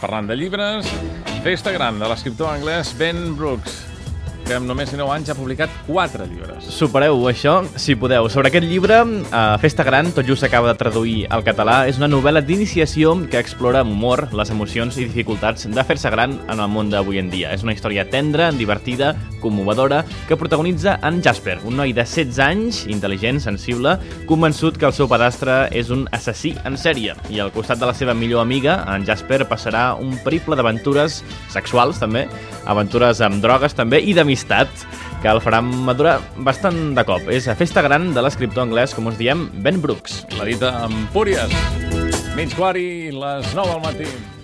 Parlant de llibres, Festa Gran de l'escriptor anglès Ben Brooks, que amb només 9 anys ha publicat 4 llibres. Supereu això, si podeu. Sobre aquest llibre, eh, Festa Gran, tot just s'acaba de traduir al català, és una novel·la d'iniciació que explora amb humor les emocions i dificultats de fer-se gran en el món d'avui en dia. És una història tendra, divertida, commovedora, que protagonitza en Jasper, un noi de 16 anys, intel·ligent, sensible, convençut que el seu padastre és un assassí en sèrie. I al costat de la seva millor amiga, en Jasper passarà un periple d'aventures sexuals, també, aventures amb drogues, també, i d'amistat que el farà madurar bastant de cop. És a festa gran de l'escriptor anglès, com us diem, Ben Brooks. La dita Empúries. Mig quart i les 9 al matí.